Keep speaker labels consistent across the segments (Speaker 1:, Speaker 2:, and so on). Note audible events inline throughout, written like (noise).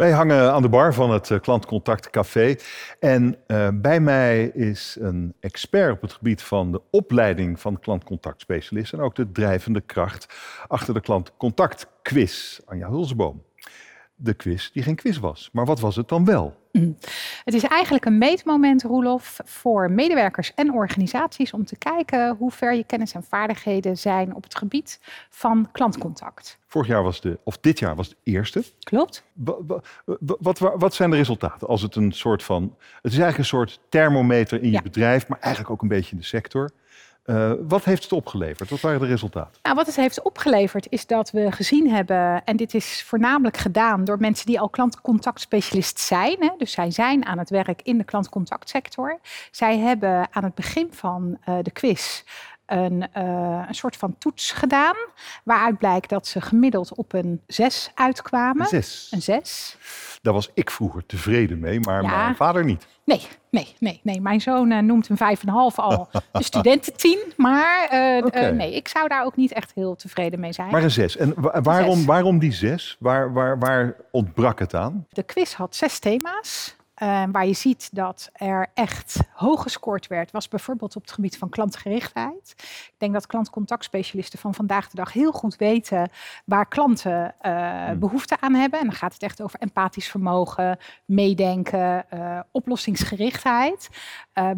Speaker 1: Wij hangen aan de bar van het eh, Klantcontact Café. En uh, bij mij is een expert op het gebied van de opleiding van klantcontactspecialisten. En ook de drijvende kracht achter de klantcontact quiz, Anja Hulseboom. De quiz die geen quiz was. Maar wat was het dan wel? (clears throat)
Speaker 2: Het is eigenlijk een meetmoment, Roelof, voor medewerkers en organisaties om te kijken hoe ver je kennis en vaardigheden zijn op het gebied van klantcontact.
Speaker 1: Vorig jaar was de, of dit jaar was de eerste.
Speaker 2: Klopt.
Speaker 1: Wat, wat, wat zijn de resultaten? Als het een soort van, het is eigenlijk een soort thermometer in je bedrijf, maar eigenlijk ook een beetje in de sector. Uh, wat heeft het opgeleverd? Wat waren de resultaten?
Speaker 2: Nou, wat het heeft opgeleverd is dat we gezien hebben, en dit is voornamelijk gedaan door mensen die al klantcontactspecialist zijn. Hè, dus zij zijn aan het werk in de klantcontactsector. Zij hebben aan het begin van uh, de quiz een, uh, een soort van toets gedaan. Waaruit blijkt dat ze gemiddeld op een 6 uitkwamen.
Speaker 1: Een 6.
Speaker 2: Een 6.
Speaker 1: Daar was ik vroeger tevreden mee, maar ja. mijn vader niet.
Speaker 2: Nee, nee, nee, nee. Mijn zoon uh, noemt een 5,5 al (laughs) een studententien. Maar uh, okay. nee, ik zou daar ook niet echt heel tevreden mee zijn.
Speaker 1: Maar een 6. En wa waarom, zes. waarom die 6? Waar, waar, waar ontbrak het aan?
Speaker 2: De quiz had zes thema's. Uh, waar je ziet dat er echt hoog gescoord werd, was bijvoorbeeld op het gebied van klantgerichtheid. Ik denk dat klantcontactspecialisten van vandaag de dag heel goed weten waar klanten uh, hmm. behoefte aan hebben. En dan gaat het echt over empathisch vermogen, meedenken, uh, oplossingsgerichtheid.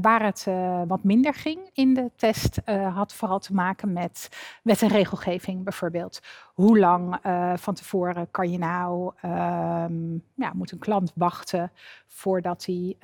Speaker 2: waar het wat minder ging in de test, had vooral te maken met wet en regelgeving bijvoorbeeld. Hoe lang van tevoren kan je nou, ehm, ja, moet een klant wachten voordat hij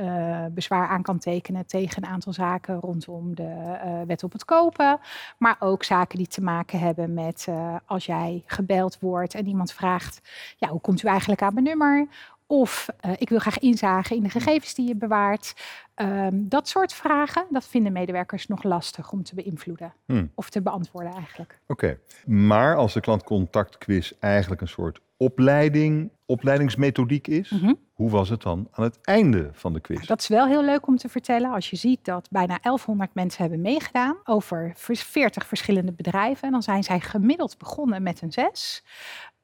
Speaker 2: bezwaar aan kan tekenen tegen een aantal zaken rondom de uh, wet op het kopen. Maar ook zaken die te maken hebben met als jij gebeld wordt en iemand vraagt, ja, hoe komt u eigenlijk aan mijn nummer? Of ik wil graag inzagen in de gegevens die je bewaart. Um, dat soort vragen, dat vinden medewerkers nog lastig om te beïnvloeden. Hmm. Of te beantwoorden eigenlijk.
Speaker 1: Oké, okay. maar als de klantcontactquiz eigenlijk een soort opleiding, opleidingsmethodiek is, mm -hmm. hoe was het dan aan het einde van de quiz?
Speaker 2: Dat is wel heel leuk om te vertellen. Als je ziet dat bijna 1100 mensen hebben meegedaan over 40 verschillende bedrijven. En dan zijn zij gemiddeld begonnen met een 6.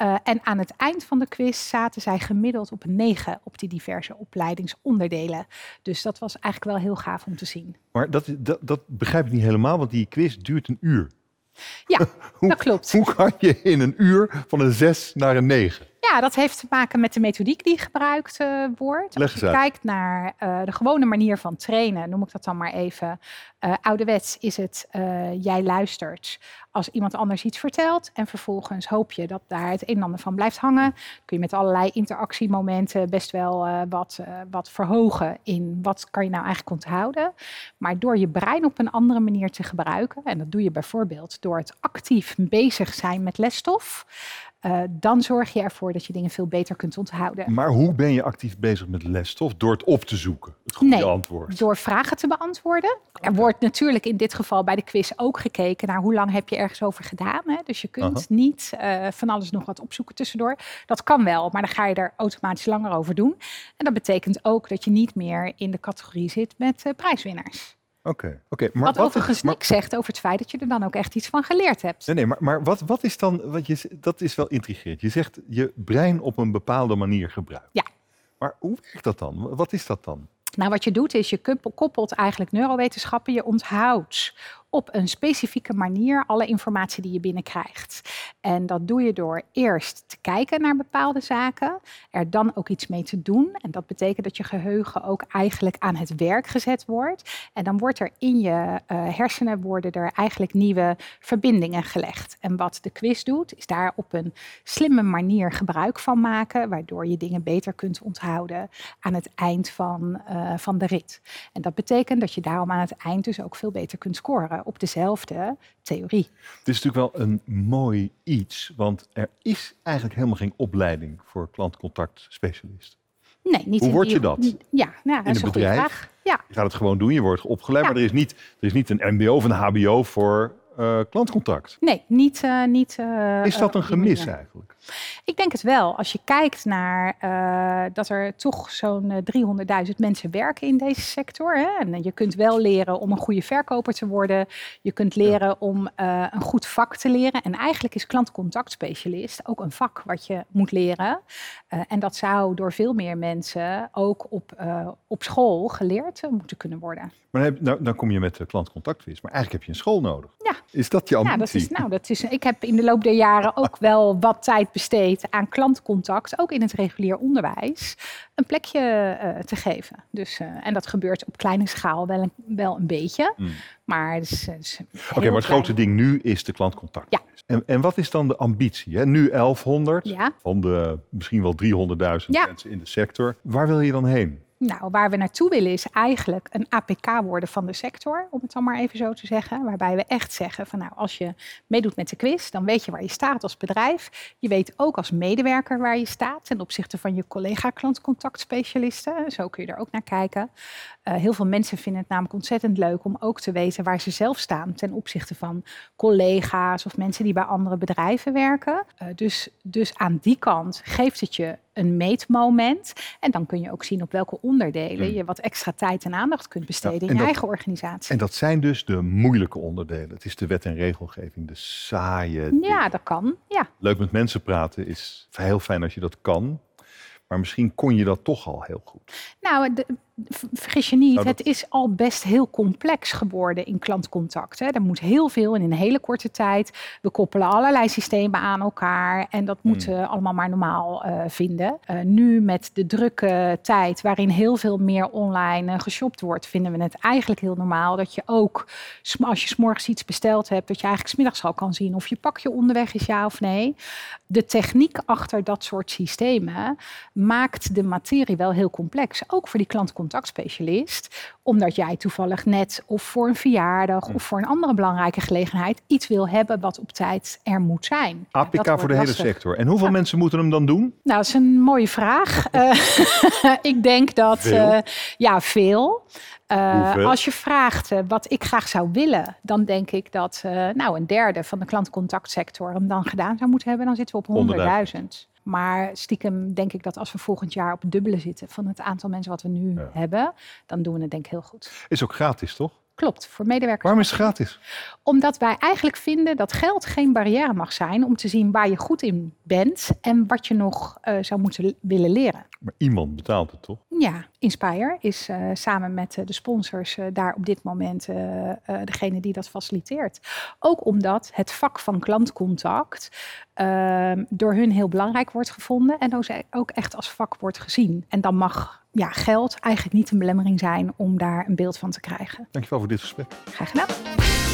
Speaker 2: Uh, en aan het eind van de quiz zaten zij gemiddeld op een 9 op die diverse opleidingsonderdelen. Dus dat was eigenlijk wel heel gaaf om te zien.
Speaker 1: Maar dat, dat, dat begrijp ik niet helemaal, want die quiz duurt een uur.
Speaker 2: Ja, (laughs) hoe, dat klopt.
Speaker 1: Hoe kan je in een uur van een 6 naar een 9?
Speaker 2: Ja, dat heeft te maken met de methodiek die gebruikt uh, wordt. Als je kijkt naar uh, de gewone manier van trainen, noem ik dat dan maar even. Uh, ouderwets is het jij luistert als iemand anders iets vertelt en vervolgens hoop je dat daar het een en ander van blijft hangen. Kun je met allerlei interactiemomenten best wel wat, wat verhogen in wat kan je nou eigenlijk onthouden. Maar door je brein op een andere manier te gebruiken, en dat doe je bijvoorbeeld door het actief bezig zijn met lesstof. Uh, dan zorg je ervoor dat je dingen veel beter kunt onthouden.
Speaker 1: Maar hoe ben je actief bezig met lesstof? Door het op te zoeken, het goede
Speaker 2: nee,
Speaker 1: antwoord?
Speaker 2: door vragen te beantwoorden. Okay. Er wordt natuurlijk in dit geval bij de quiz ook gekeken naar hoe lang heb je ergens over gedaan. Hè? Dus je kunt Aha. niet uh, van alles nog wat opzoeken tussendoor. Dat kan wel, maar dan ga je er automatisch langer over doen. En dat betekent ook dat je niet meer in de categorie zit met uh, prijswinnaars.
Speaker 1: Oké, okay, okay,
Speaker 2: maar wat, wat overigens maar, niks zegt over het feit dat je er dan ook echt iets van geleerd hebt.
Speaker 1: Nee, nee maar, maar wat, wat is dan, wat je, dat is wel intrigerend. Je zegt je brein op een bepaalde manier gebruiken.
Speaker 2: Ja.
Speaker 1: Maar hoe werkt dat dan? Wat is dat dan?
Speaker 2: Nou, wat je doet is je koppelt eigenlijk neurowetenschappen, je onthoudt op een specifieke manier alle informatie die je binnenkrijgt. En dat doe je door eerst te kijken naar bepaalde zaken, er dan ook iets mee te doen. En dat betekent dat je geheugen ook eigenlijk aan het werk gezet wordt. En dan wordt er in je uh, hersenen worden er eigenlijk nieuwe verbindingen gelegd. En wat de quiz doet, is daar op een slimme manier gebruik van maken, waardoor je dingen beter kunt onthouden aan het eind van, uh, van de rit. En dat betekent dat je daarom aan het eind dus ook veel beter kunt scoren op dezelfde theorie.
Speaker 1: Het is natuurlijk wel een mooi iets, want er is eigenlijk helemaal geen opleiding voor klantcontactspecialist.
Speaker 2: Nee, niet
Speaker 1: Hoe
Speaker 2: in
Speaker 1: word je dat?
Speaker 2: Ja, nou, dat
Speaker 1: in
Speaker 2: is
Speaker 1: een bedrijf?
Speaker 2: goede vraag. Ja.
Speaker 1: Je gaat het gewoon doen, je wordt opgeleid,
Speaker 2: Ja.
Speaker 1: maar er is, niet, er is niet een mbo of een hbo voor uh, klantcontact.
Speaker 2: Nee, niet. Uh, niet uh,
Speaker 1: is dat een gemis eigenlijk?
Speaker 2: Ik denk het wel. Als je kijkt naar uh, dat er toch zo'n 300.000 mensen werken in deze sector. Hè? En je kunt wel leren om een goede verkoper te worden. Je kunt leren om een goed vak te leren. En eigenlijk is klantcontactspecialist ook een vak wat je moet leren. en dat zou door veel meer mensen ook op, op school geleerd moeten kunnen worden.
Speaker 1: Maar dan, nou, dan kom je met de klantcontactquiz. Maar eigenlijk heb je een school nodig.
Speaker 2: Ja.
Speaker 1: Is dat je ambitie?
Speaker 2: Ja, dat is, nou, dat is, ik heb in de loop der jaren ook wel wat tijd besteed aan klantcontact, ook in het regulier onderwijs, een plekje uh, te geven. Dus, uh, en dat gebeurt op kleine schaal wel een, wel een beetje. Mm. Maar
Speaker 1: Oké, maar het grote ding nu is de klantcontact.
Speaker 2: Ja.
Speaker 1: En, en wat is dan de ambitie? Hè? Nu 1100 ja. van de misschien wel 300.000 ja. mensen in de sector. Waar wil je dan heen?
Speaker 2: Nou, waar we naartoe willen is eigenlijk een APK worden van de sector, om het dan maar even zo te zeggen. Waarbij we echt zeggen van nou, als je meedoet met de quiz, dan weet je waar je staat als bedrijf. Je weet ook als medewerker waar je staat ten opzichte van je collega klantcontactspecialisten. Zo kun je er ook naar kijken. Uh, heel veel mensen vinden het namelijk ontzettend leuk om ook te weten waar ze zelf staan ten opzichte van collega's of mensen die bij andere bedrijven werken. Uh, dus, dus aan die kant geeft het je een meetmoment. En dan kun je ook zien op welke onderdelen hmm. je wat extra tijd en aandacht kunt besteden in je eigen organisatie.
Speaker 1: En dat zijn dus de moeilijke onderdelen. Het is de wet en regelgeving, de saaie.
Speaker 2: Ja, dat kan. Ja.
Speaker 1: Leuk met mensen praten is heel fijn als je dat kan. Maar misschien kon je dat toch al heel goed.
Speaker 2: Nou, de, vergis je niet, nou, het is al best heel complex geworden in klantcontact. Hè. Er moet heel veel in een hele korte tijd. We koppelen allerlei systemen aan elkaar en dat moeten hmm. we allemaal maar normaal uh, vinden. Uh, nu met de drukke tijd waarin heel veel meer online uh, geshopt wordt, vinden we het eigenlijk heel normaal dat je ook, als je s'morgens iets besteld hebt, dat je eigenlijk smiddags al kan zien of je pakje onderweg is, ja of nee. De techniek achter dat soort systemen maakt de materie wel heel complex, ook voor die klantcontact contactspecialist, omdat jij toevallig net of voor een verjaardag of voor een andere belangrijke gelegenheid iets wil hebben wat op tijd er moet zijn.
Speaker 1: APK voor de hele sector. En hoeveel mensen moeten hem dan doen?
Speaker 2: Nou, dat is een mooie vraag. uh, (laughs) (laughs) ik denk dat veel. Uh, ja, veel. Uh, als je vraagt uh, wat ik graag zou willen, dan denk ik dat uh, nou, een derde van de klantcontactsector hem dan gedaan zou moeten hebben. Dan zitten we op 100.000. Maar stiekem denk ik dat als we volgend jaar op het dubbele zitten van het aantal mensen wat we nu hebben, dan doen we het denk ik heel goed.
Speaker 1: Is ook gratis, toch?
Speaker 2: Klopt, voor medewerkers.
Speaker 1: Waarom is het gratis?
Speaker 2: Omdat wij eigenlijk vinden dat geld geen barrière mag zijn om te zien waar je goed in bent en wat je nog uh, zou moeten willen leren.
Speaker 1: Maar iemand betaalt het toch?
Speaker 2: Ja, Inspire is uh, samen met uh, de sponsors daar op dit moment degene die dat faciliteert. Ook omdat het vak van klantcontact ehm, door hun heel belangrijk wordt gevonden en ook echt als vak wordt gezien. En dan mag ja, geld eigenlijk niet een belemmering zijn om daar een beeld van te krijgen.
Speaker 1: Dankjewel voor dit gesprek.
Speaker 2: Graag gedaan.